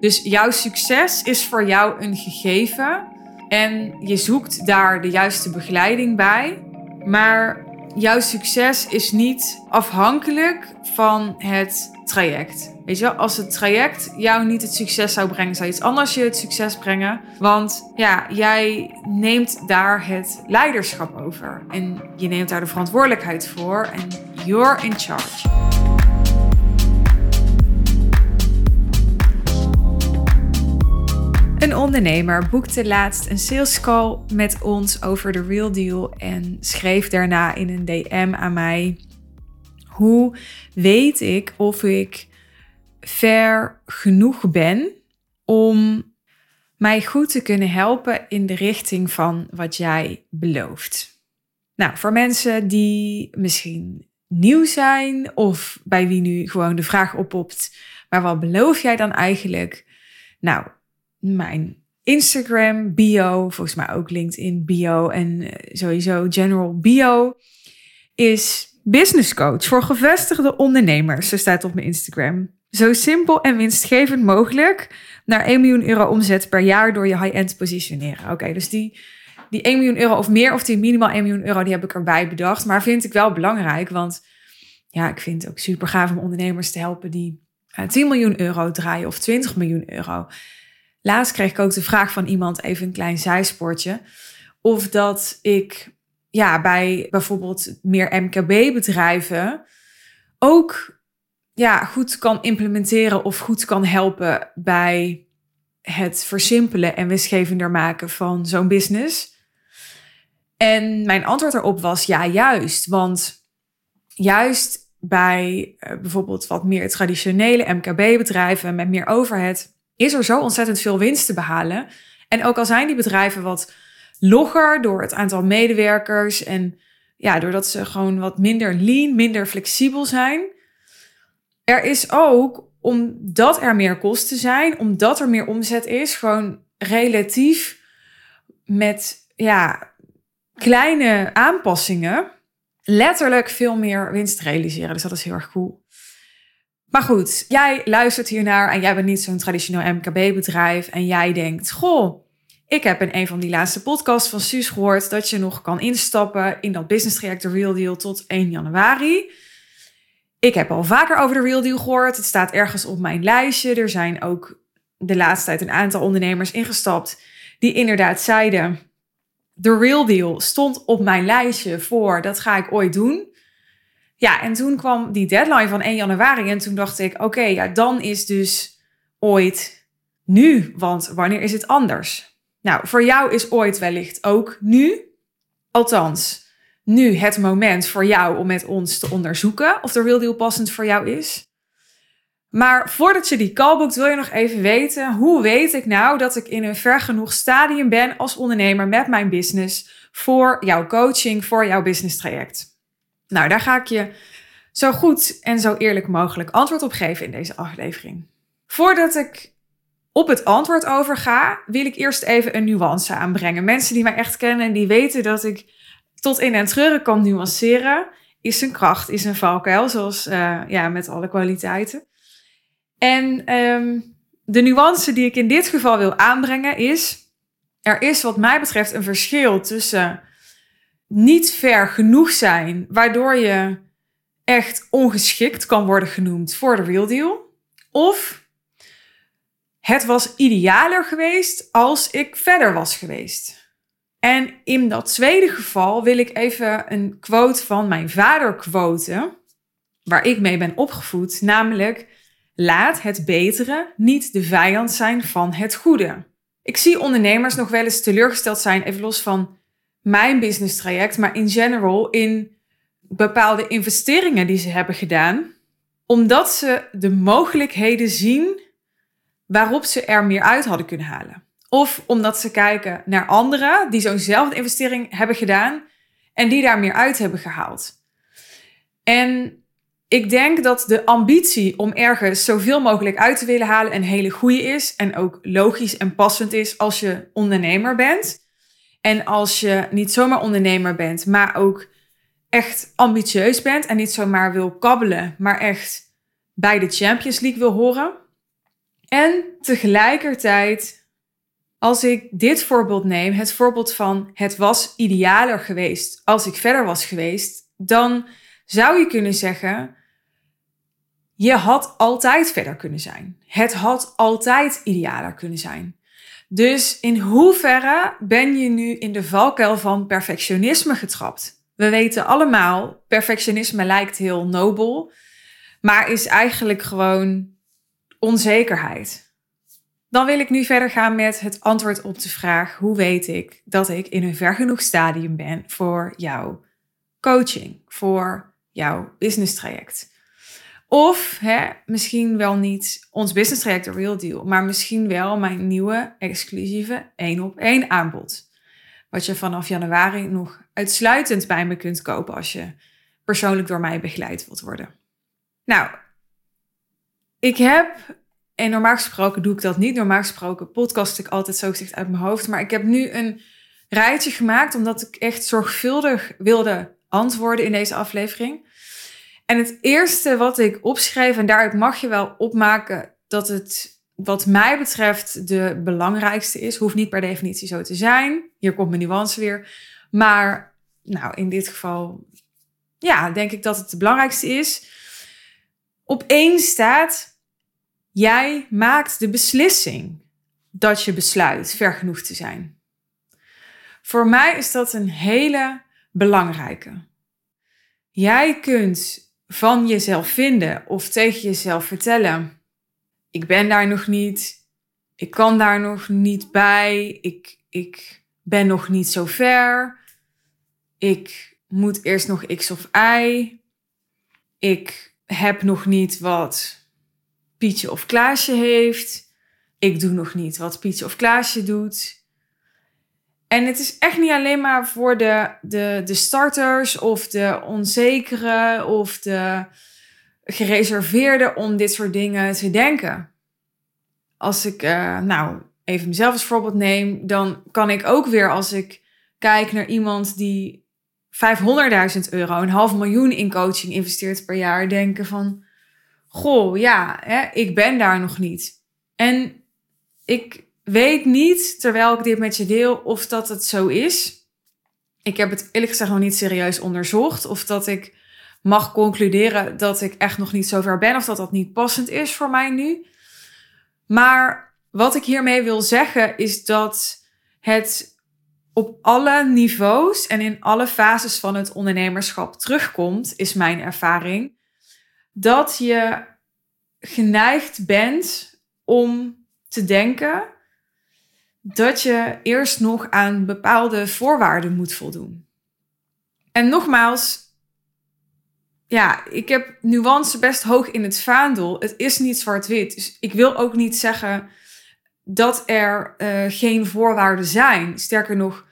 Dus jouw succes is voor jou een gegeven en je zoekt daar de juiste begeleiding bij. Maar jouw succes is niet afhankelijk van het traject. Weet je wel, als het traject jou niet het succes zou brengen, zou iets anders je het succes brengen. Want ja, jij neemt daar het leiderschap over. En je neemt daar de verantwoordelijkheid voor. En you're in charge. Een ondernemer boekte laatst een sales call met ons over de real deal en schreef daarna in een DM aan mij: Hoe weet ik of ik ver genoeg ben om mij goed te kunnen helpen in de richting van wat jij belooft? Nou, voor mensen die misschien nieuw zijn of bij wie nu gewoon de vraag oppopt: maar wat beloof jij dan eigenlijk? Nou, mijn Instagram bio, volgens mij ook LinkedIn bio en eh, sowieso general bio, is business coach voor gevestigde ondernemers. Zo staat op mijn Instagram. Zo simpel en winstgevend mogelijk naar 1 miljoen euro omzet per jaar door je high-end positioneren. Oké, dus die, die 1 miljoen euro of meer, of die minimaal 1 miljoen euro, die heb ik erbij bedacht. Maar vind ik wel belangrijk, want ja, ik vind het ook super gaaf om ondernemers te helpen die 10 eh, miljoen euro draaien of 20 miljoen euro. Laatst kreeg ik ook de vraag van iemand, even een klein zijsportje, of dat ik ja, bij bijvoorbeeld meer MKB-bedrijven ook ja, goed kan implementeren of goed kan helpen bij het versimpelen en winstgevender maken van zo'n business. En mijn antwoord erop was ja, juist. Want juist bij uh, bijvoorbeeld wat meer traditionele MKB-bedrijven met meer overhead is er zo ontzettend veel winst te behalen. En ook al zijn die bedrijven wat logger door het aantal medewerkers en ja, doordat ze gewoon wat minder lean, minder flexibel zijn. Er is ook, omdat er meer kosten zijn, omdat er meer omzet is, gewoon relatief met ja, kleine aanpassingen letterlijk veel meer winst realiseren. Dus dat is heel erg cool. Maar goed, jij luistert hiernaar en jij bent niet zo'n traditioneel MKB-bedrijf en jij denkt: Goh, ik heb in een van die laatste podcasts van Suus gehoord dat je nog kan instappen in dat business traject de Real Deal tot 1 januari. Ik heb al vaker over de Real Deal gehoord. Het staat ergens op mijn lijstje. Er zijn ook de laatste tijd een aantal ondernemers ingestapt die inderdaad zeiden: de Real Deal stond op mijn lijstje voor dat ga ik ooit doen. Ja, en toen kwam die deadline van 1 januari en toen dacht ik, oké, ja, dan is dus ooit nu, want wanneer is het anders? Nou, voor jou is ooit wellicht ook nu. Althans, nu het moment voor jou om met ons te onderzoeken of de real deal passend voor jou is. Maar voordat je die call boekt, wil je nog even weten, hoe weet ik nou dat ik in een ver genoeg stadium ben als ondernemer met mijn business voor jouw coaching, voor jouw business traject? Nou, daar ga ik je zo goed en zo eerlijk mogelijk antwoord op geven in deze aflevering. Voordat ik op het antwoord overga, wil ik eerst even een nuance aanbrengen. Mensen die mij echt kennen, die weten dat ik tot in en treuren kan nuanceren. Is een kracht, is een valkuil, zoals uh, ja, met alle kwaliteiten. En um, de nuance die ik in dit geval wil aanbrengen is: er is, wat mij betreft, een verschil tussen niet ver genoeg zijn, waardoor je echt ongeschikt kan worden genoemd voor de real deal. Of het was idealer geweest als ik verder was geweest. En in dat tweede geval wil ik even een quote van mijn vader quoten, waar ik mee ben opgevoed, namelijk laat het betere niet de vijand zijn van het goede. Ik zie ondernemers nog wel eens teleurgesteld zijn, even los van mijn business traject, maar in general in bepaalde investeringen die ze hebben gedaan, omdat ze de mogelijkheden zien waarop ze er meer uit hadden kunnen halen. Of omdat ze kijken naar anderen die zo'nzelfde investering hebben gedaan en die daar meer uit hebben gehaald. En ik denk dat de ambitie om ergens zoveel mogelijk uit te willen halen een hele goede is en ook logisch en passend is als je ondernemer bent. En als je niet zomaar ondernemer bent, maar ook echt ambitieus bent en niet zomaar wil kabbelen, maar echt bij de Champions League wil horen. En tegelijkertijd, als ik dit voorbeeld neem, het voorbeeld van het was idealer geweest als ik verder was geweest, dan zou je kunnen zeggen, je had altijd verder kunnen zijn. Het had altijd idealer kunnen zijn. Dus in hoeverre ben je nu in de valkuil van perfectionisme getrapt? We weten allemaal, perfectionisme lijkt heel nobel, maar is eigenlijk gewoon onzekerheid. Dan wil ik nu verder gaan met het antwoord op de vraag: hoe weet ik dat ik in een ver genoeg stadium ben voor jouw coaching, voor jouw business traject? Of hè, misschien wel niet ons business traject, Real Deal, maar misschien wel mijn nieuwe exclusieve één op één aanbod. Wat je vanaf januari nog uitsluitend bij me kunt kopen als je persoonlijk door mij begeleid wilt worden. Nou, ik heb, en normaal gesproken doe ik dat niet, normaal gesproken podcast ik altijd zo gezegd uit mijn hoofd, maar ik heb nu een rijtje gemaakt omdat ik echt zorgvuldig wilde antwoorden in deze aflevering. En het eerste wat ik opschreef, en daaruit mag je wel opmaken dat het wat mij betreft de belangrijkste is. Hoeft niet per definitie zo te zijn. Hier komt mijn nuance weer. Maar nou, in dit geval, ja, denk ik dat het de belangrijkste is. Op één staat, jij maakt de beslissing dat je besluit ver genoeg te zijn. Voor mij is dat een hele belangrijke. Jij kunt van jezelf vinden of tegen jezelf vertellen: ik ben daar nog niet, ik kan daar nog niet bij, ik, ik ben nog niet zo ver, ik moet eerst nog X of Y, ik heb nog niet wat Pietje of Klaasje heeft, ik doe nog niet wat Pietje of Klaasje doet. En het is echt niet alleen maar voor de, de, de starters of de onzekere of de gereserveerde om dit soort dingen te denken. Als ik, uh, nou, even mezelf als voorbeeld neem, dan kan ik ook weer als ik kijk naar iemand die 500.000 euro, een half miljoen in coaching investeert per jaar, denken van, goh, ja, hè, ik ben daar nog niet. En ik weet niet, terwijl ik dit met je deel, of dat het zo is. Ik heb het eerlijk gezegd nog niet serieus onderzocht. Of dat ik mag concluderen dat ik echt nog niet zo ver ben. Of dat dat niet passend is voor mij nu. Maar wat ik hiermee wil zeggen is dat het op alle niveaus en in alle fases van het ondernemerschap terugkomt, is mijn ervaring. Dat je geneigd bent om te denken dat je eerst nog aan bepaalde voorwaarden moet voldoen. En nogmaals, ja, ik heb nuance best hoog in het vaandel. Het is niet zwart-wit. Dus ik wil ook niet zeggen dat er uh, geen voorwaarden zijn. Sterker nog,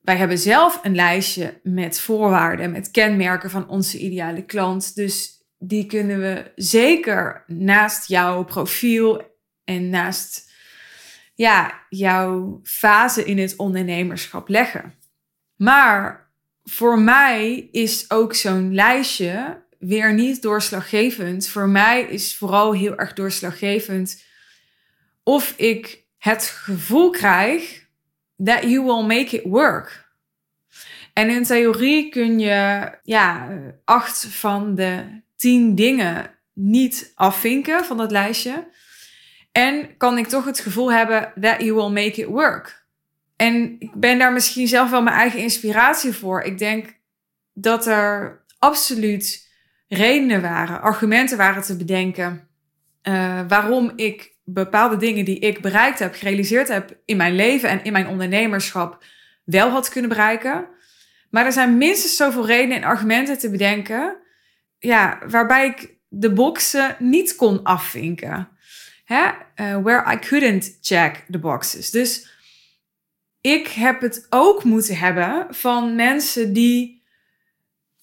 wij hebben zelf een lijstje met voorwaarden, met kenmerken van onze ideale klant. Dus die kunnen we zeker naast jouw profiel en naast ja, jouw fase in het ondernemerschap leggen. Maar voor mij is ook zo'n lijstje weer niet doorslaggevend. Voor mij is vooral heel erg doorslaggevend of ik het gevoel krijg that you will make it work. En in theorie kun je ja, acht van de tien dingen niet afvinken van dat lijstje. En kan ik toch het gevoel hebben that you will make it work. En ik ben daar misschien zelf wel mijn eigen inspiratie voor. Ik denk dat er absoluut redenen waren, argumenten waren te bedenken uh, waarom ik bepaalde dingen die ik bereikt heb, gerealiseerd heb in mijn leven en in mijn ondernemerschap wel had kunnen bereiken. Maar er zijn minstens zoveel redenen en argumenten te bedenken, ja, waarbij ik de boxen niet kon afvinken. Hè? Uh, where I couldn't check the boxes. Dus ik heb het ook moeten hebben van mensen die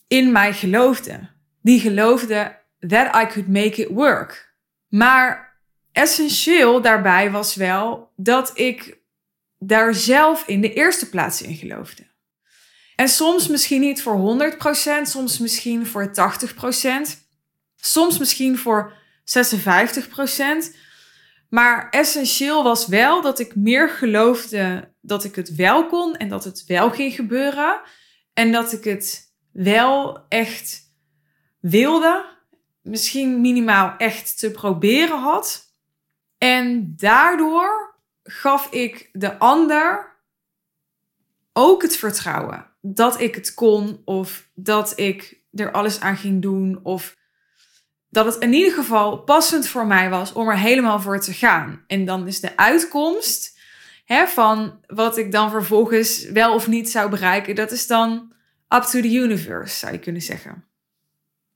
in mij geloofden. Die geloofden that I could make it work. Maar essentieel daarbij was wel dat ik daar zelf in de eerste plaats in geloofde. En soms misschien niet voor 100%, soms misschien voor 80%, soms misschien voor 56%. Maar essentieel was wel dat ik meer geloofde dat ik het wel kon en dat het wel ging gebeuren. En dat ik het wel echt wilde. Misschien minimaal echt te proberen had. En daardoor gaf ik de ander ook het vertrouwen dat ik het kon of dat ik er alles aan ging doen of dat het in ieder geval passend voor mij was om er helemaal voor te gaan. En dan is de uitkomst hè, van wat ik dan vervolgens wel of niet zou bereiken, dat is dan up to the universe, zou je kunnen zeggen.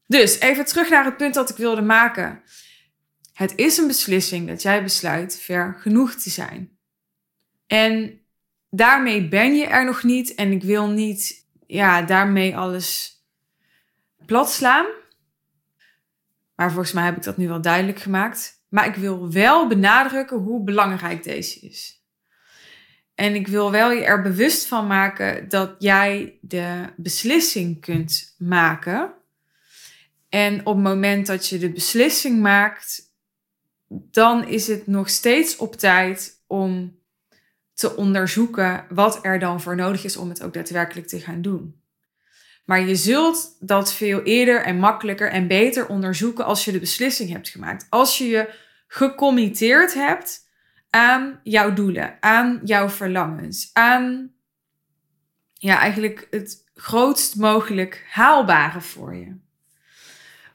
Dus even terug naar het punt dat ik wilde maken. Het is een beslissing dat jij besluit ver genoeg te zijn. En daarmee ben je er nog niet en ik wil niet ja, daarmee alles plat slaan. Maar volgens mij heb ik dat nu wel duidelijk gemaakt. Maar ik wil wel benadrukken hoe belangrijk deze is. En ik wil wel je er bewust van maken dat jij de beslissing kunt maken. En op het moment dat je de beslissing maakt, dan is het nog steeds op tijd om te onderzoeken wat er dan voor nodig is om het ook daadwerkelijk te gaan doen. Maar je zult dat veel eerder en makkelijker en beter onderzoeken als je de beslissing hebt gemaakt. Als je je gecommitteerd hebt aan jouw doelen, aan jouw verlangens, aan ja, eigenlijk het grootst mogelijk haalbare voor je.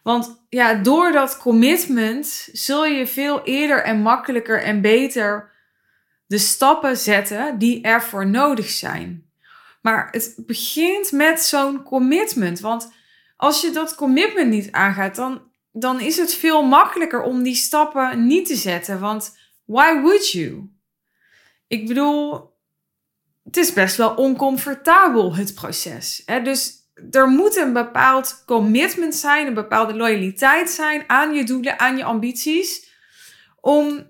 Want ja, door dat commitment zul je veel eerder en makkelijker en beter de stappen zetten die ervoor nodig zijn. Maar het begint met zo'n commitment. Want als je dat commitment niet aangaat, dan, dan is het veel makkelijker om die stappen niet te zetten. Want why would you? Ik bedoel, het is best wel oncomfortabel, het proces. Hè? Dus er moet een bepaald commitment zijn, een bepaalde loyaliteit zijn aan je doelen, aan je ambities, om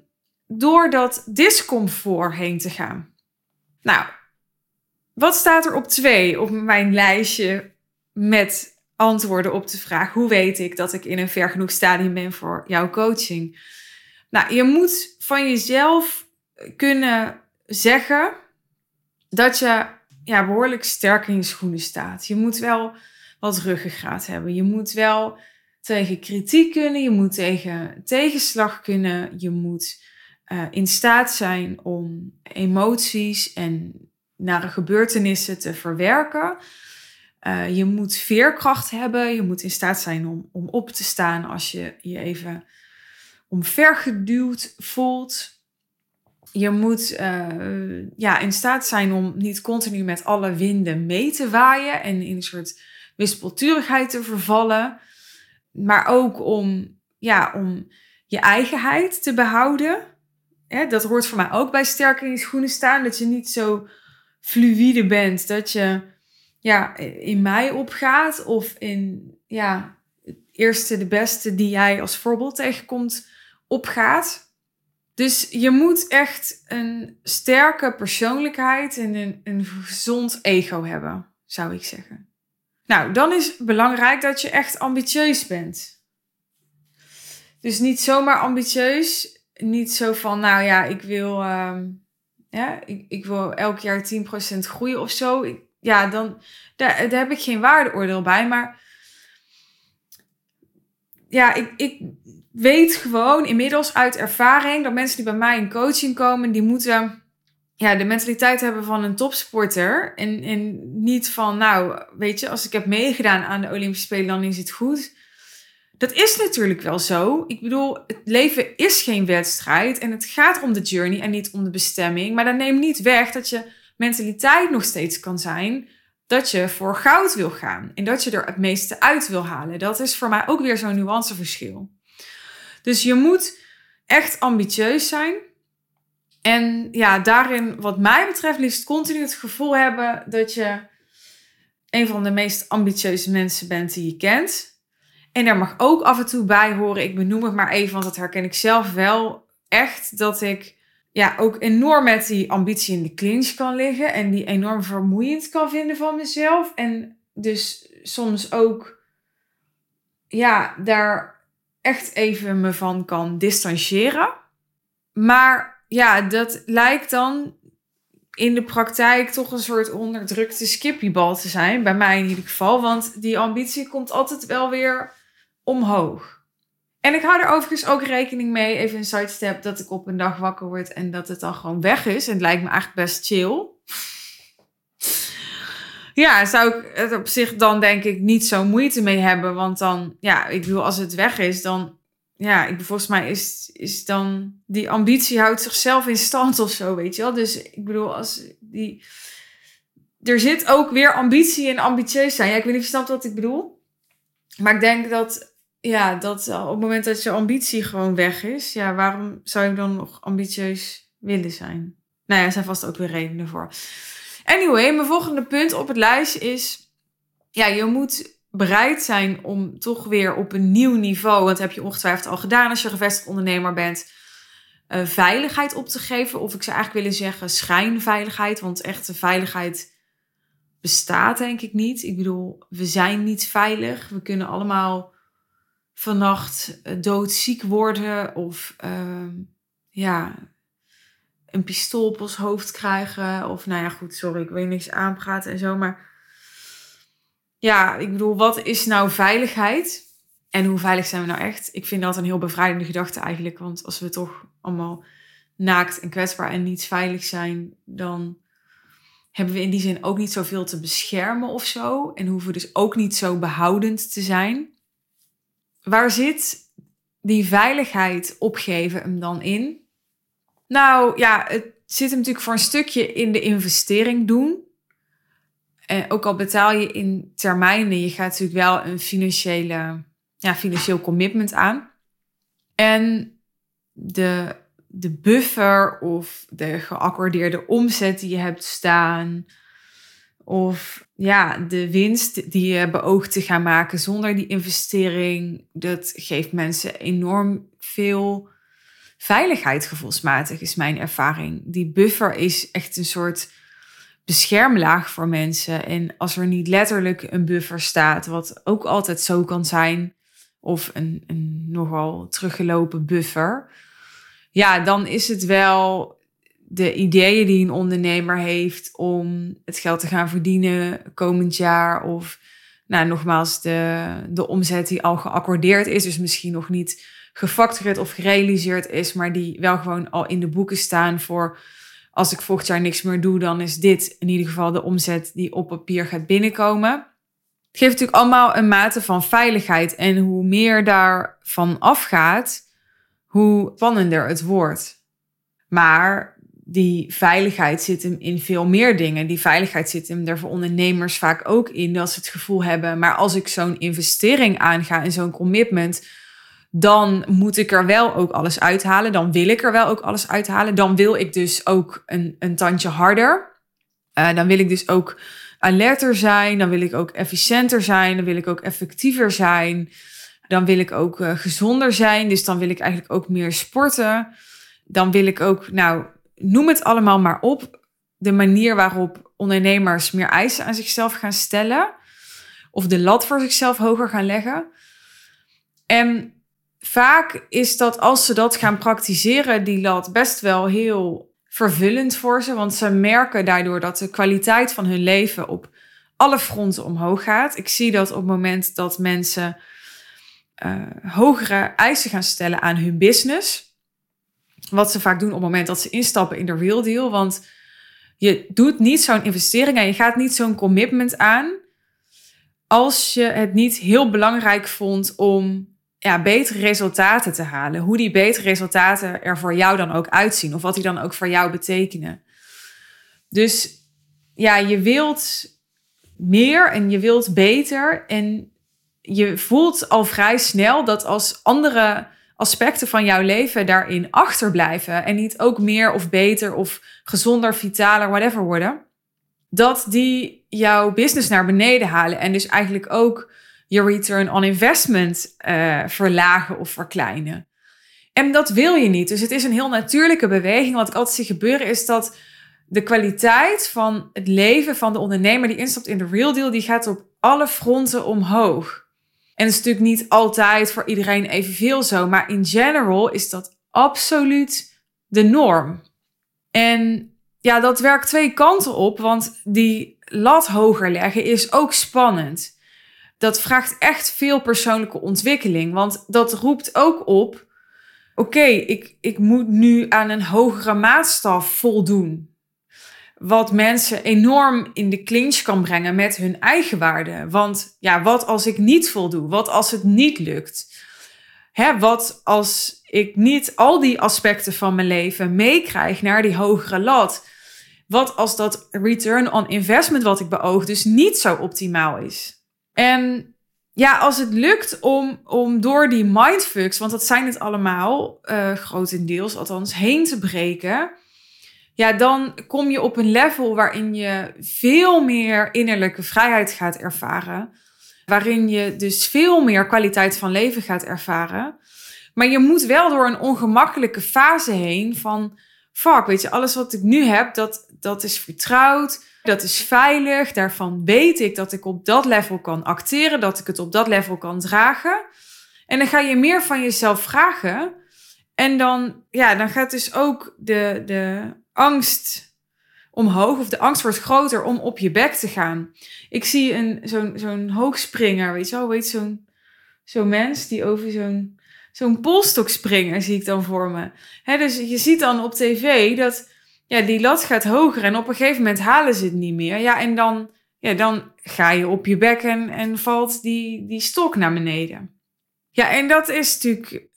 door dat discomfort heen te gaan. Nou, wat staat er op twee op mijn lijstje met antwoorden op de vraag: hoe weet ik dat ik in een ver genoeg stadium ben voor jouw coaching? Nou, je moet van jezelf kunnen zeggen dat je ja, behoorlijk sterk in je schoenen staat. Je moet wel wat ruggengraat hebben. Je moet wel tegen kritiek kunnen. Je moet tegen tegenslag kunnen. Je moet uh, in staat zijn om emoties en nare gebeurtenissen te verwerken. Uh, je moet veerkracht hebben. Je moet in staat zijn om, om op te staan als je je even omvergeduwd voelt. Je moet uh, ja, in staat zijn om niet continu met alle winden mee te waaien en in een soort wispelturigheid te vervallen. Maar ook om, ja, om je eigenheid te behouden. dat hoort voor mij ook bij sterk in je schoenen staan. Dat je niet zo fluïde bent. Dat je ja, in mij opgaat of in ja, het eerste, de beste die jij als voorbeeld tegenkomt opgaat. Dus je moet echt een sterke persoonlijkheid en een, een gezond ego hebben, zou ik zeggen. Nou, dan is het belangrijk dat je echt ambitieus bent. Dus niet zomaar ambitieus. Niet zo van, nou ja, ik wil, uh, ja, ik, ik wil elk jaar 10% groeien of zo. ja, dan daar, daar heb ik geen waardeoordeel bij. Maar ja, ik, ik weet gewoon inmiddels uit ervaring dat mensen die bij mij in coaching komen, die moeten ja, de mentaliteit hebben van een topsporter. En, en niet van, nou, weet je, als ik heb meegedaan aan de Olympische Spelen, dan is het goed. Dat is natuurlijk wel zo. Ik bedoel, het leven is geen wedstrijd en het gaat om de journey en niet om de bestemming. Maar dat neemt niet weg dat je mentaliteit nog steeds kan zijn dat je voor goud wil gaan en dat je er het meeste uit wil halen. Dat is voor mij ook weer zo'n nuanceverschil. Dus je moet echt ambitieus zijn. En ja, daarin, wat mij betreft, liefst continu het gevoel hebben dat je een van de meest ambitieuze mensen bent die je kent. En daar mag ook af en toe bij horen, ik benoem het maar even, want dat herken ik zelf wel echt, dat ik ja, ook enorm met die ambitie in de clinch kan liggen en die enorm vermoeiend kan vinden van mezelf. En dus soms ook, ja, daar echt even me van kan distancieren. Maar ja, dat lijkt dan in de praktijk toch een soort onderdrukte skippybal te zijn. Bij mij in ieder geval. Want die ambitie komt altijd wel weer omhoog. En ik hou er overigens ook rekening mee, even een sidestep, dat ik op een dag wakker word en dat het dan gewoon weg is. En het lijkt me eigenlijk best chill. ja, zou ik het op zich dan denk ik niet zo moeite mee hebben. Want dan, ja, ik bedoel, als het weg is, dan, ja, ik, volgens mij is, is dan, die ambitie houdt zichzelf in stand of zo, weet je wel. Dus ik bedoel, als die, er zit ook weer ambitie in ambitieus zijn. Ja, ik weet niet of je snapt wat ik bedoel. Maar ik denk dat ja, dat op het moment dat je ambitie gewoon weg is, ja, waarom zou je dan nog ambitieus willen zijn? Nou ja, er zijn vast ook weer redenen voor. Anyway, mijn volgende punt op het lijstje is, ja, je moet bereid zijn om toch weer op een nieuw niveau, want dat heb je ongetwijfeld al gedaan als je gevestigd ondernemer bent, uh, veiligheid op te geven. Of ik zou eigenlijk willen zeggen schijnveiligheid, want echte veiligheid bestaat denk ik niet. Ik bedoel, we zijn niet veilig. We kunnen allemaal vannacht eh, doodziek worden of uh, ja, een pistool op ons hoofd krijgen. Of nou ja, goed, sorry, ik weet niks aanpraten en zo. Maar ja, ik bedoel, wat is nou veiligheid? En hoe veilig zijn we nou echt? Ik vind dat een heel bevrijdende gedachte eigenlijk. Want als we toch allemaal naakt en kwetsbaar en niet veilig zijn, dan hebben we in die zin ook niet zoveel te beschermen of zo. En hoeven we dus ook niet zo behoudend te zijn waar zit die veiligheid opgeven hem dan in? Nou ja, het zit hem natuurlijk voor een stukje in de investering doen. En ook al betaal je in termijnen, je gaat natuurlijk wel een financiële, ja, financieel commitment aan. En de, de buffer of de geaccordeerde omzet die je hebt staan, of ja, de winst die je beoogt te gaan maken zonder die investering, dat geeft mensen enorm veel veiligheid gevoelsmatig, is mijn ervaring. Die buffer is echt een soort beschermlaag voor mensen. En als er niet letterlijk een buffer staat, wat ook altijd zo kan zijn, of een, een nogal teruggelopen buffer, ja, dan is het wel de ideeën die een ondernemer heeft om het geld te gaan verdienen komend jaar. Of nou, nogmaals, de, de omzet die al geaccordeerd is, dus misschien nog niet gefactureerd of gerealiseerd is, maar die wel gewoon al in de boeken staan voor als ik volgend jaar niks meer doe, dan is dit in ieder geval de omzet die op papier gaat binnenkomen. Het geeft natuurlijk allemaal een mate van veiligheid en hoe meer daarvan afgaat, hoe spannender het wordt. Maar die veiligheid zit hem in veel meer dingen. Die veiligheid zit hem er voor ondernemers vaak ook in dat ze het gevoel hebben, maar als ik zo'n investering aanga en zo'n commitment, dan moet ik er wel ook alles uithalen. Dan wil ik er wel ook alles uithalen. Dan wil ik dus ook een, een tandje harder. Uh, dan wil ik dus ook alerter zijn. Dan wil ik ook efficiënter zijn. Dan wil ik ook effectiever zijn. Dan wil ik ook uh, gezonder zijn. Dus dan wil ik eigenlijk ook meer sporten. Dan wil ik ook, nou, noem het allemaal maar op. De manier waarop ondernemers meer eisen aan zichzelf gaan stellen. Of de lat voor zichzelf hoger gaan leggen. En vaak is dat als ze dat gaan praktiseren, die lat best wel heel vervullend voor ze. Want ze merken daardoor dat de kwaliteit van hun leven op alle fronten omhoog gaat. Ik zie dat op het moment dat mensen uh, hogere eisen gaan stellen aan hun business wat ze vaak doen op het moment dat ze instappen in de real deal. Want je doet niet zo'n investering en je gaat niet zo'n commitment aan. Als je het niet heel belangrijk vond om ja, betere resultaten te halen. Hoe die betere resultaten er voor jou dan ook uitzien. Of wat die dan ook voor jou betekenen. Dus ja, je wilt meer en je wilt beter. En je voelt al vrij snel dat als andere aspecten van jouw leven daarin achterblijven en niet ook meer of beter of gezonder, vitaler, whatever worden, dat die jouw business naar beneden halen en dus eigenlijk ook je return on investment uh, verlagen of verkleinen. En dat wil je niet. Dus het is een heel natuurlijke beweging. Wat ik altijd zie gebeuren is dat de kwaliteit van het leven van de ondernemer die instapt in de real deal, die gaat op alle fronten omhoog. En het is natuurlijk niet altijd voor iedereen evenveel zo, maar in general is dat absoluut de norm. En ja, dat werkt twee kanten op, want die lat hoger leggen is ook spannend. Dat vraagt echt veel persoonlijke ontwikkeling, want dat roept ook op: oké, ik, ik moet nu aan een hogere maatstaf voldoen. Wat mensen enorm in de clinch kan brengen met hun eigen waarde. Want ja, wat als ik niet voldoe? Wat als het niet lukt? Hè, wat als ik niet al die aspecten van mijn leven meekrijg naar die hogere lat? Wat als dat return on investment wat ik beoog dus niet zo optimaal is? En ja, als het lukt om, om door die mindfucks, want dat zijn het allemaal, uh, grotendeels althans, heen te breken. Ja, dan kom je op een level waarin je veel meer innerlijke vrijheid gaat ervaren. Waarin je dus veel meer kwaliteit van leven gaat ervaren. Maar je moet wel door een ongemakkelijke fase heen van... Fuck, weet je, alles wat ik nu heb, dat, dat is vertrouwd. Dat is veilig. Daarvan weet ik dat ik op dat level kan acteren. Dat ik het op dat level kan dragen. En dan ga je meer van jezelf vragen. En dan, ja, dan gaat dus ook de, de angst omhoog. Of de angst wordt groter om op je bek te gaan. Ik zie een, zo'n, zo'n hoogspringer, weet je wel. Weet zo'n, zo'n mens die over zo'n, zo'n polstok springen, zie ik dan voor me. Dus je ziet dan op tv dat ja, die lat gaat hoger en op een gegeven moment halen ze het niet meer. Ja, en dan, ja, dan ga je op je bekken en valt die, die stok naar beneden. Ja, en dat is natuurlijk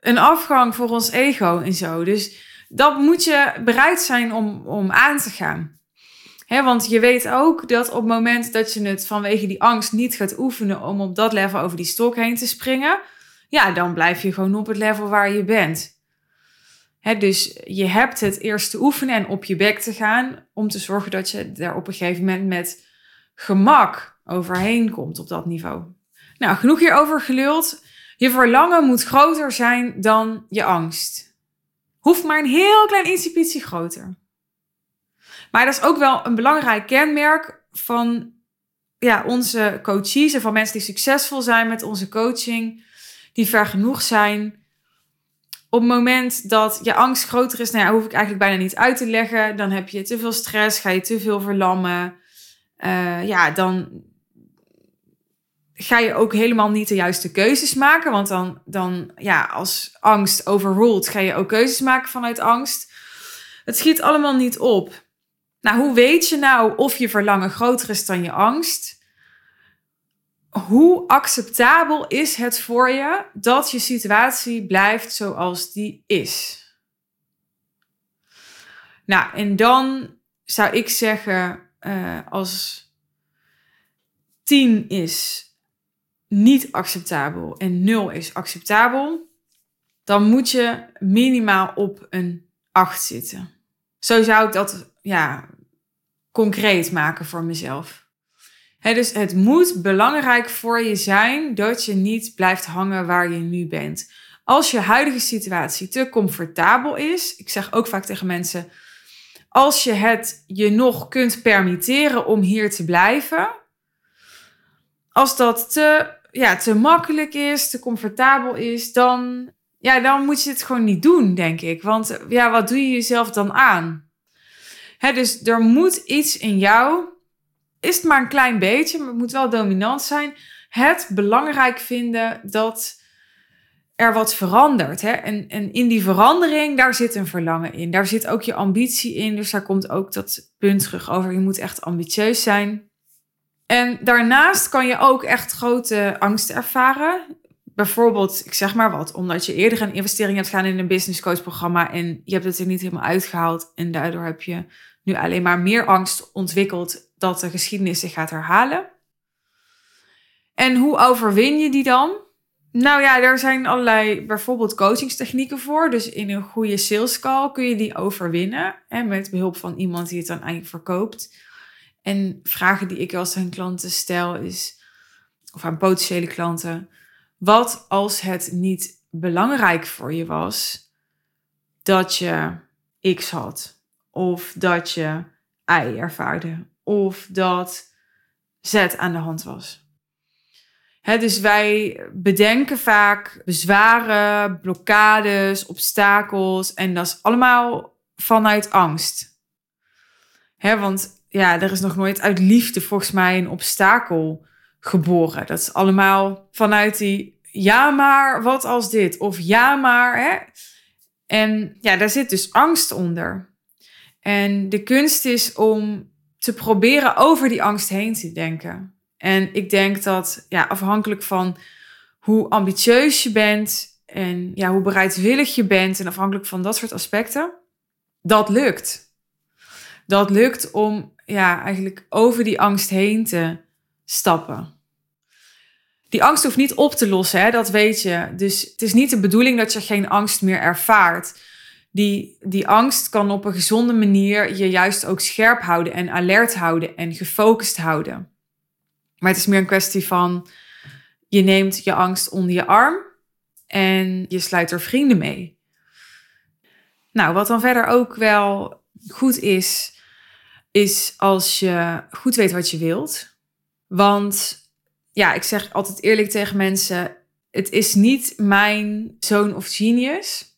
een afgang voor ons ego en zo. Dus dat moet je bereid zijn om, om aan te gaan. He, want je weet ook dat op het moment dat je het vanwege die angst niet gaat oefenen om op dat level over die stok heen te springen, ja, dan blijf je gewoon op het level waar je bent dus je hebt het eerst te oefenen en op je bek te gaan om te zorgen dat je er op een gegeven moment met gemak overheen komt op dat niveau. Nou, genoeg hierover geluld. Je verlangen moet groter zijn dan je angst. Hoeft maar een heel klein incipitie groter. Maar dat is ook wel een belangrijk kenmerk van ja, onze coaches en van mensen die succesvol zijn met onze coaching, die ver genoeg zijn op het moment dat je angst groter is, nou hoef ik eigenlijk bijna niet uit te leggen. Dan heb je te veel stress, ga je te veel verlammen. Uh, ja, dan ga je ook helemaal niet de juiste keuzes maken. Want dan, dan ja, als angst overruled, ga je ook keuzes maken vanuit angst. Het schiet allemaal niet op. Nou, hoe weet je nou of je verlangen groter is dan je angst? hoe acceptabel is het voor je dat je situatie blijft zoals die is? Nou, en dan zou ik zeggen, uh, als 10 is niet acceptabel en 0 is acceptabel, dan moet je minimaal op een 8 zitten. Zo zou ik dat ja, concreet maken voor mezelf dus het moet belangrijk voor je zijn dat je niet blijft hangen waar je nu bent. Als je huidige situatie te comfortabel is, ik zeg ook vaak tegen mensen, als je het je nog kunt permitteren om hier te blijven, als dat te, ja, te makkelijk is, te comfortabel is, dan, ja, dan moet je het gewoon niet doen, denk ik. Want ja, wat doe je jezelf dan aan? dus er moet iets in jou is het maar een klein beetje, maar het moet wel dominant zijn. Het belangrijk vinden dat er wat verandert. Hè? En, en in die verandering, daar zit een verlangen in. Daar zit ook je ambitie in. Dus daar komt ook dat punt terug over. Je moet echt ambitieus zijn. En daarnaast kan je ook echt grote angst ervaren. Bijvoorbeeld, ik zeg maar wat, omdat je eerder een investering hebt gedaan in een business coach programma en je hebt het er niet helemaal uitgehaald en daardoor heb je nu alleen maar meer angst ontwikkeld dat de geschiedenis zich gaat herhalen. En hoe overwin je die dan? Nou ja, er zijn allerlei bijvoorbeeld coachingstechnieken voor. Dus in een goede sales call kun je die overwinnen. Hè, met behulp van iemand die het dan eigenlijk verkoopt. En vragen die ik als aan klanten stel is, of aan potentiële klanten, wat als het niet belangrijk voor je was dat je X had? Of dat je Y ervaarde? of dat Z aan de hand was. dus wij bedenken vaak bezwaren, blokkades, obstakels en dat is allemaal vanuit angst. want ja, er is nog nooit uit liefde volgens mij een obstakel geboren. Dat is allemaal vanuit die ja maar, wat als dit? Of ja maar, hè? En ja, daar zit dus angst onder. En de kunst is om te proberen over die angst heen te denken. En ik denk dat ja, afhankelijk van hoe ambitieus je bent en ja, hoe bereidwillig je bent en afhankelijk van dat soort aspecten, dat lukt. Dat lukt om ja, eigenlijk over die angst heen te stappen. Die angst hoeft niet op te lossen, hè, dat weet je. Dus het is niet de bedoeling dat je geen angst meer ervaart. Die, die angst kan op een gezonde manier je juist ook scherp houden en alert houden en gefocust houden. Maar het is meer een kwestie van je neemt je angst onder je arm en je sluit er vrienden mee. Nou, wat dan verder ook wel goed is, is als je goed weet wat je wilt. Want ja, ik zeg altijd eerlijk tegen mensen: het is niet mijn zoon of genius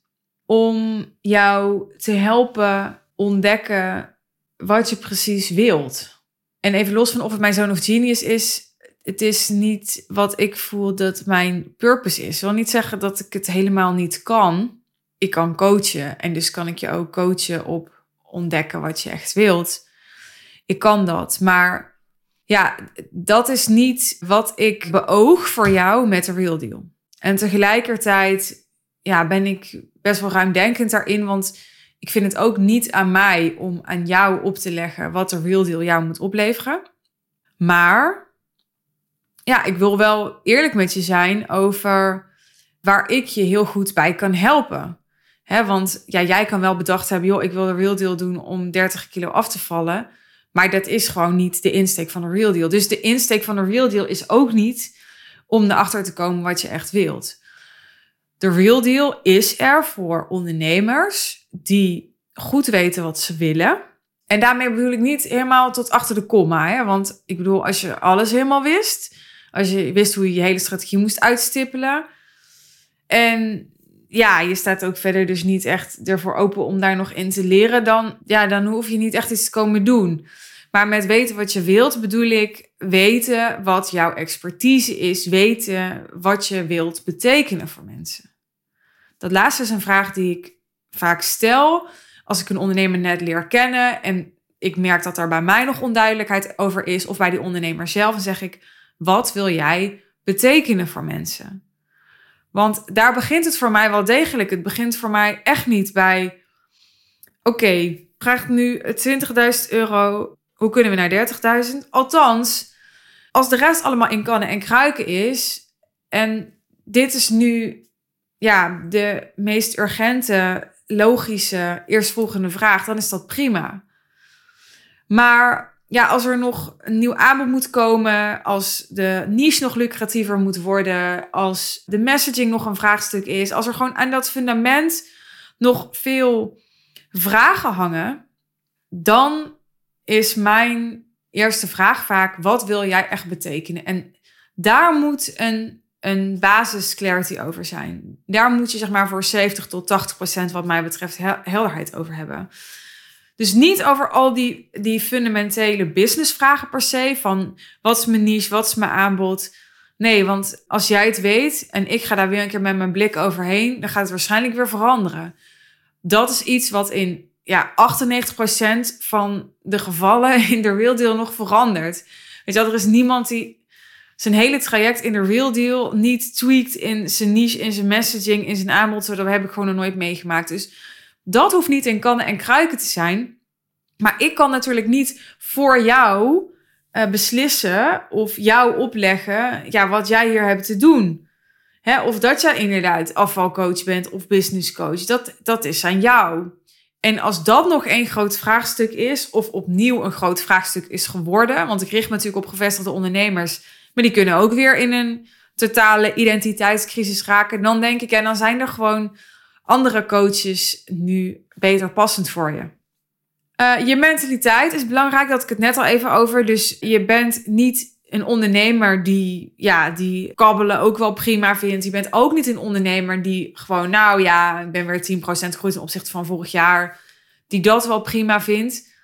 om jou te helpen ontdekken wat je precies wilt. En even los van of het mijn zoon of genius is, het is niet wat ik voel dat mijn purpose is. Ik wil niet zeggen dat ik het helemaal niet kan. Ik kan coachen en dus kan ik je ook coachen op ontdekken wat je echt wilt. Ik kan dat, maar ja, dat is niet wat ik beoog voor jou met de Real Deal. En tegelijkertijd ja, ben ik best wel ruimdenkend daarin, want ik vind het ook niet aan mij om aan jou op te leggen wat de Real Deal jou moet opleveren. Maar ja, ik wil wel eerlijk met je zijn over waar ik je heel goed bij kan helpen. He, want ja, jij kan wel bedacht hebben, joh, ik wil de Real Deal doen om 30 kilo af te vallen. Maar dat is gewoon niet de insteek van de Real Deal. Dus de insteek van de Real Deal is ook niet om erachter te komen wat je echt wilt. De Real Deal is er voor ondernemers die goed weten wat ze willen. En daarmee bedoel ik niet helemaal tot achter de komma. Want ik bedoel, als je alles helemaal wist, als je wist hoe je je hele strategie moest uitstippelen. En ja, je staat ook verder dus niet echt ervoor open om daar nog in te leren, dan, ja, dan hoef je niet echt iets te komen doen. Maar met weten wat je wilt, bedoel ik weten wat jouw expertise is, weten wat je wilt betekenen voor mensen. Dat laatste is een vraag die ik vaak stel als ik een ondernemer net leer kennen en ik merk dat er bij mij nog onduidelijkheid over is, of bij die ondernemer zelf, dan zeg ik: wat wil jij betekenen voor mensen? Want daar begint het voor mij wel degelijk. Het begint voor mij echt niet bij: oké, vraagt nu 20.000 euro hoe kunnen we naar 30.000? Althans, als de rest allemaal in kannen en kruiken is. En dit is nu ja, de meest urgente, logische, eerstvolgende vraag, dan is dat prima. Maar ja, als er nog een nieuw aanbod moet komen, als de niche nog lucratiever moet worden, als de messaging nog een vraagstuk is, als er gewoon aan dat fundament nog veel vragen hangen, dan is mijn eerste vraag vaak: wat wil jij echt betekenen? En daar moet een, een basis clarity over zijn. Daar moet je zeg maar voor 70 tot 80 procent, wat mij betreft, helderheid over hebben. Dus niet over al die, die fundamentele businessvragen per se. Van wat is mijn niche, wat is mijn aanbod. Nee, want als jij het weet en ik ga daar weer een keer met mijn blik overheen, dan gaat het waarschijnlijk weer veranderen. Dat is iets wat in ja, 98% van de gevallen in de real deal nog verandert. Weet je, er is niemand die zijn hele traject in de real deal niet tweakt in zijn niche, in zijn messaging, in zijn aanbod. Dat heb ik gewoon nog nooit meegemaakt. Dus dat hoeft niet in kannen en kruiken te zijn. Maar ik kan natuurlijk niet voor jou uh, beslissen of jou opleggen ja, wat jij hier hebt te doen. Hè, of dat jij inderdaad afvalcoach bent of businesscoach. Dat, dat is aan jou. En als dat nog één groot vraagstuk is, of opnieuw een groot vraagstuk is geworden, want ik richt me natuurlijk op gevestigde ondernemers, maar die kunnen ook weer in een totale identiteitscrisis raken, dan denk ik, en dan zijn er gewoon andere coaches nu beter passend voor je. Uh, je mentaliteit is belangrijk, dat ik het net al even over. Dus je bent niet een ondernemer die, ja, die kabbelen ook wel prima vindt. Je bent ook niet een ondernemer die gewoon, nou ja, ik ben weer 10% gegroeid ten opzichte van vorig jaar. Die dat wel prima vindt.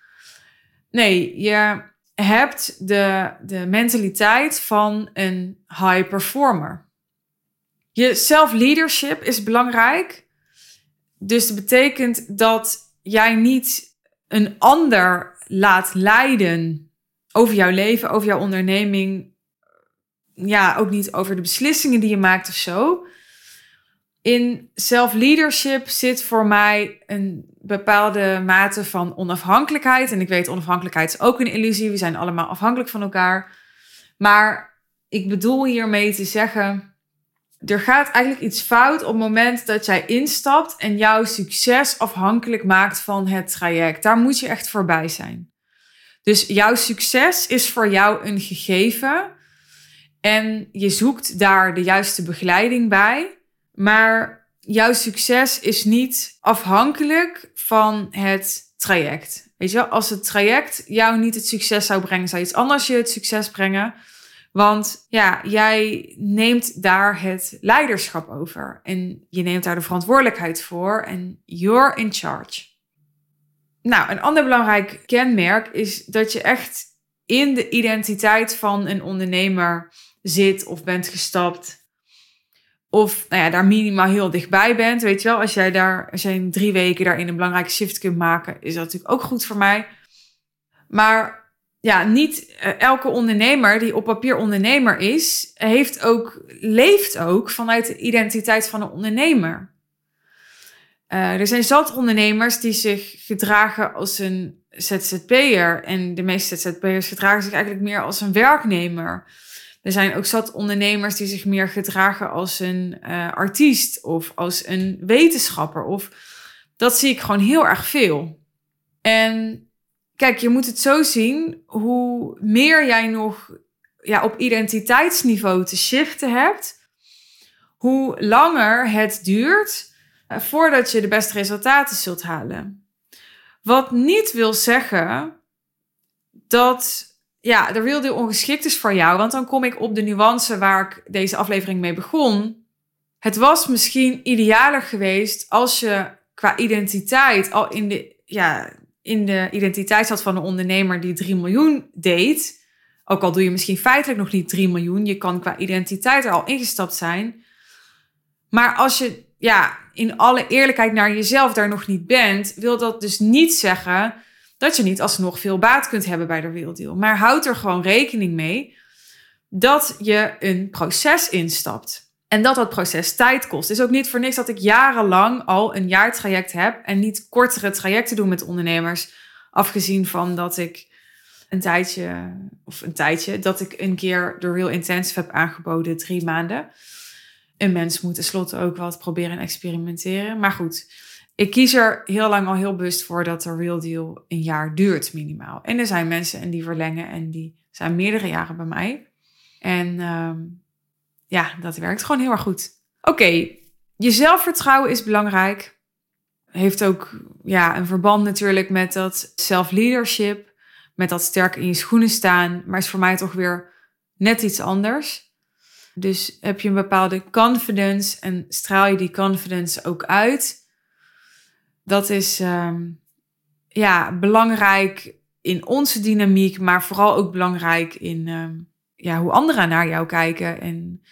Nee, je hebt de, de mentaliteit van een high performer. Je self-leadership is belangrijk. Dus dat betekent dat jij niet een ander laat leiden over jouw leven, over jouw onderneming. Ja, ook niet over de beslissingen die je maakt of zo. In self-leadership zit voor mij een bepaalde mate van onafhankelijkheid. En ik weet, onafhankelijkheid is ook een illusie. We zijn allemaal afhankelijk van elkaar. Maar ik bedoel hiermee te zeggen, er gaat eigenlijk iets fout op het moment dat jij instapt en jouw succes afhankelijk maakt van het traject. Daar moet je echt voorbij zijn. Dus jouw succes is voor jou een gegeven en je zoekt daar de juiste begeleiding bij. Maar jouw succes is niet afhankelijk van het traject. Weet je als het traject jou niet het succes zou brengen, zou iets anders je het succes brengen. Want ja, jij neemt daar het leiderschap over en je neemt daar de verantwoordelijkheid voor en you're in charge. Nou, een ander belangrijk kenmerk is dat je echt in de identiteit van een ondernemer zit of bent gestapt. Of nou ja, daar minimaal heel dichtbij bent. Weet je wel, als jij daar, in drie weken daarin een belangrijke shift kunt maken, is dat natuurlijk ook goed voor mij. Maar ja, niet eh, elke ondernemer die op papier ondernemer is, heeft ook, leeft ook vanuit de identiteit van een ondernemer. Uh, er zijn zat ondernemers die zich gedragen als een ZZP'er. En de meeste ZZP'ers gedragen zich eigenlijk meer als een werknemer. Er zijn ook zat ondernemers die zich meer gedragen als een uh, artiest of als een wetenschapper. Of dat zie ik gewoon heel erg veel. En kijk, je moet het zo zien, hoe meer jij nog ja, op identiteitsniveau te shiften hebt, hoe langer het duurt eh, voordat je de beste resultaten zult halen. Wat niet wil zeggen dat ja, de real deal ongeschikt is voor jou, want dan kom ik op de nuance waar ik deze aflevering mee begon. Het was misschien idealer geweest als je qua identiteit al in de, ja, in de identiteit zat van een ondernemer die 3 miljoen deed. Ook al doe je misschien feitelijk nog niet 3 miljoen, je kan qua identiteit er al ingestapt zijn. Maar als je ja, in alle eerlijkheid naar jezelf daar nog niet bent, wil dat dus niet zeggen dat je niet alsnog veel baat kunt hebben bij de Real Deal. Maar houd er gewoon rekening mee dat je een proces instapt. En dat dat proces tijd kost. Is ook niet voor niks dat ik jarenlang al een jaartraject heb en niet kortere trajecten doe met ondernemers. Afgezien van dat ik een tijdje, of een tijdje, dat ik een keer de Real Intensive heb aangeboden, drie maanden een mens moet tenslotte ook wat proberen en experimenteren. Maar goed, ik kies er heel lang al heel bewust voor dat de real deal een jaar duurt minimaal. En er zijn mensen en die verlengen en die zijn meerdere jaren bij mij. En ehm, ja, dat werkt gewoon heel erg goed. Oké, je zelfvertrouwen is belangrijk. Heeft ook ja, een verband natuurlijk met dat self-leadership. Met dat sterk in je schoenen staan. Maar is voor mij toch weer net iets anders. Dus heb je een bepaalde confidence en straal je die confidence ook uit. Dat is ehm, ja, belangrijk in onze dynamiek, maar vooral ook belangrijk in ehm, ja, hoe anderen naar jou kijken. En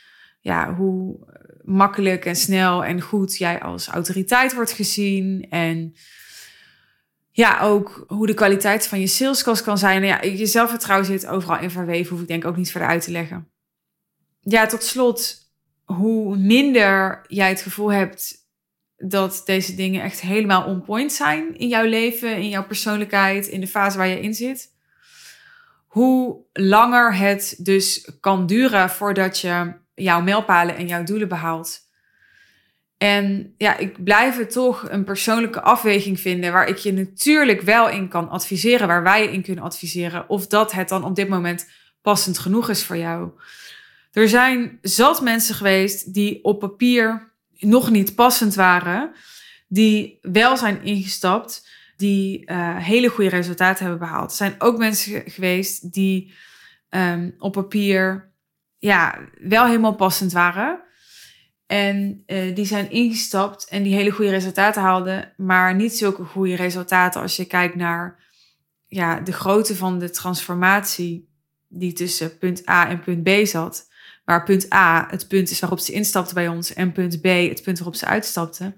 ja, hoe makkelijk en snel en goed jij als autoriteit wordt gezien. En ja, ook hoe de kwaliteit van je saleskast kan zijn. Ja, je zelfvertrouwen zit overal in verweven, hoef ik denk ook niet verder uit te leggen ja, tot slot, hoe minder jij het gevoel hebt dat deze dingen echt helemaal on point zijn in jouw leven, in jouw persoonlijkheid, in de fase waar je in zit, hoe langer het dus kan duren voordat je jouw mijlpalen en jouw doelen behaalt. En ja, ik blijf het toch een persoonlijke afweging vinden waar ik je natuurlijk wel in kan adviseren, waar wij in kunnen adviseren, of dat het dan op dit moment passend genoeg is voor jou. Er zijn zat mensen geweest die op papier nog niet passend waren, die wel zijn ingestapt, die uh, hele goede resultaten hebben behaald. Er zijn ook mensen geweest die ehm, op papier ja, wel helemaal passend waren. En eh, die zijn ingestapt en die hele goede resultaten haalden, maar niet zulke goede resultaten als je kijkt naar ja, de grootte van de transformatie die tussen punt A en punt B zat. Waar punt A het punt is waarop ze instapte bij ons en punt B het punt waarop ze uitstapte.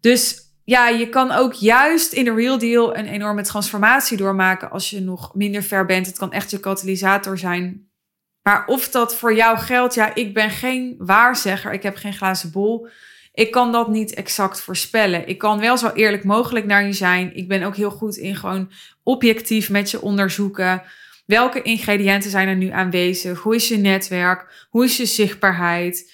Dus ja, je kan ook juist in de real deal een enorme transformatie doormaken als je nog minder ver bent. Het kan echt je katalysator zijn. Maar of dat voor jou geldt, ja, ik ben geen waarzegger. Ik heb geen glazen bol. Ik kan dat niet exact voorspellen. Ik kan wel zo eerlijk mogelijk naar je zijn. Ik ben ook heel goed in gewoon objectief met je onderzoeken. Welke ingrediënten zijn er nu aanwezig? Hoe is je netwerk? Hoe is je zichtbaarheid?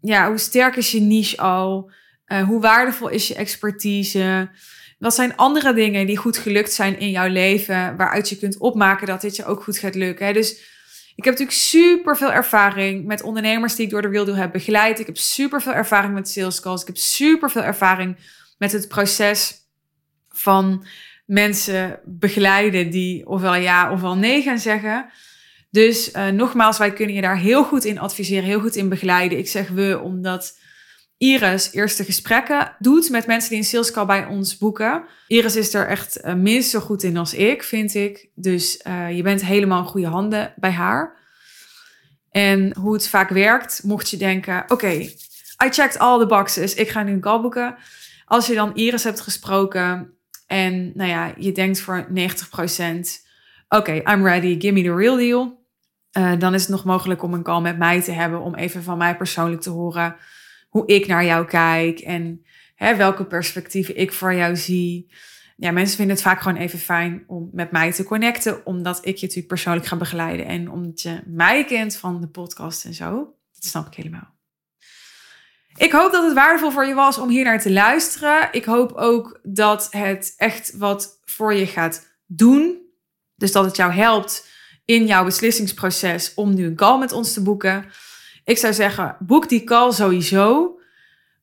Ja, hoe sterk is je niche al? Uh, hoe waardevol is je expertise? Wat zijn andere dingen die goed gelukt zijn in jouw leven, waaruit je kunt opmaken dat dit je ook goed gaat lukken? Dus ik heb natuurlijk super veel ervaring met ondernemers die ik door de Real heb begeleid. Ik heb super veel ervaring met sales calls. Ik heb super veel ervaring met het proces van mensen begeleiden die ofwel ja ofwel nee gaan zeggen. Dus uh, nogmaals, wij kunnen je daar heel goed in adviseren, heel goed in begeleiden. Ik zeg we omdat Iris eerste gesprekken doet met mensen die een sales call bij ons boeken. Iris is er echt uh, minstens zo goed in als ik, vind ik. Dus uh, je bent helemaal in goede handen bij haar. En hoe het vaak werkt, mocht je denken: oké, I checked all the boxes, ik ga nu een call boeken. Als je dan Iris hebt gesproken en nou ja, je denkt voor 90%: oké, I'm ready, give me the real deal. Uh, dan is het nog mogelijk om een call met mij te hebben, om even van mij persoonlijk te horen hoe ik naar jou kijk en hè, welke perspectieven ik voor jou zie. Ja, mensen vinden het vaak gewoon even fijn om met mij te connecten, omdat ik je natuurlijk persoonlijk ga begeleiden en omdat je mij kent van de podcast en zo. Dat snap ik helemaal. Ik hoop dat het waardevol voor je was om hier naar te luisteren. Ik hoop ook dat het echt wat voor je gaat doen. Dus dat het jou helpt in jouw beslissingsproces om nu een call met ons te boeken. Ik zou zeggen, boek die call sowieso.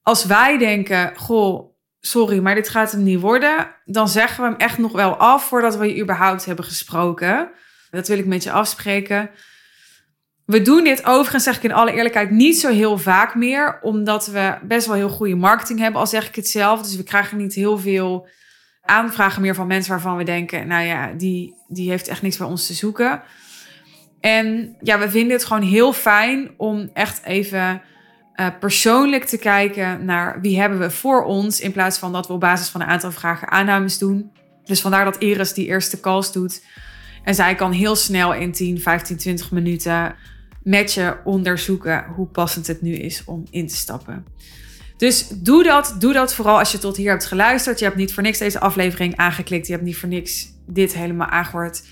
Als wij denken, goh, sorry, maar dit gaat hem niet worden, dan zeggen we hem echt nog wel af voordat we je überhaupt hebben gesproken. Dat wil ik met je afspreken. We doen dit overigens, zeg ik in alle eerlijkheid, niet zo heel vaak meer, omdat we best wel heel goede marketing hebben, al zeg ik het zelf. Dus we krijgen niet heel veel aanvragen meer van mensen waarvan we denken, nou ja, die, die heeft echt niks bij ons te zoeken. En ja, we vinden het gewoon heel fijn om echt even uh, persoonlijk te kijken naar wie hebben we voor ons, in plaats van dat we op basis van een aantal vragen aannames doen. Dus vandaar dat Iris die eerste calls doet. En zij kan heel snel in 10, 15, 20 minuten met je onderzoeken hoe passend het nu is om in te stappen. Dus doe dat. Doe dat vooral als je tot hier hebt geluisterd. Je hebt niet voor niks deze aflevering aangeklikt. Je hebt niet voor niks dit helemaal aangehoord.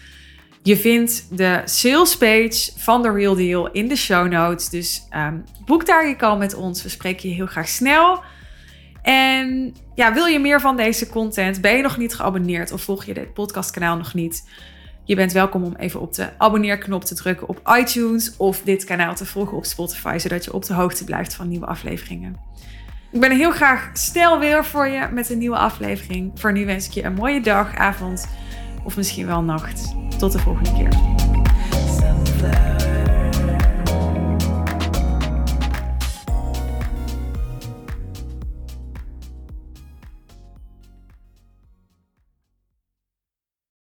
Je vindt de sales page van The Real Deal in de show notes. Dus um, boek daar je call met ons. We spreken je heel graag snel. En ja, wil je meer van deze content? Ben je nog niet geabonneerd of volg je dit podcastkanaal nog niet? Je bent welkom om even op de abonneerknop te drukken op iTunes of dit kanaal te volgen op Spotify, zodat je op de hoogte blijft van nieuwe afleveringen. Ik ben heel graag snel weer voor je met een nieuwe aflevering. Voor nu wens ik je een mooie dag, avond of misschien wel nacht. Tot de volgende keer.